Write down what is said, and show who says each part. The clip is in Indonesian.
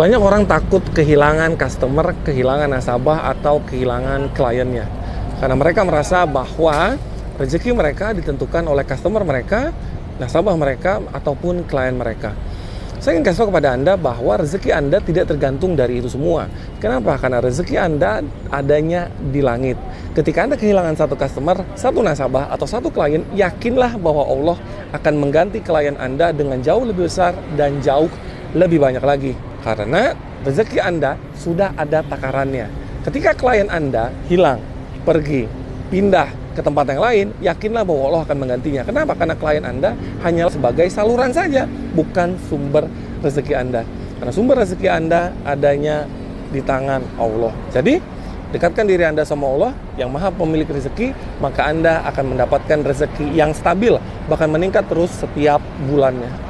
Speaker 1: Banyak orang takut kehilangan customer, kehilangan nasabah, atau kehilangan kliennya. Karena mereka merasa bahwa rezeki mereka ditentukan oleh customer mereka, nasabah mereka, ataupun klien mereka. Saya ingin kasih tahu kepada Anda bahwa rezeki Anda tidak tergantung dari itu semua. Kenapa? Karena rezeki Anda adanya di langit. Ketika Anda kehilangan satu customer, satu nasabah, atau satu klien, yakinlah bahwa Allah akan mengganti klien Anda dengan jauh lebih besar dan jauh lebih banyak lagi. Karena rezeki Anda sudah ada takarannya. Ketika klien Anda hilang, pergi, pindah ke tempat yang lain, yakinlah bahwa Allah akan menggantinya. Kenapa? Karena klien Anda hanya sebagai saluran saja, bukan sumber rezeki Anda. Karena sumber rezeki Anda adanya di tangan Allah. Jadi, dekatkan diri Anda sama Allah yang maha pemilik rezeki, maka Anda akan mendapatkan rezeki yang stabil, bahkan meningkat terus setiap bulannya.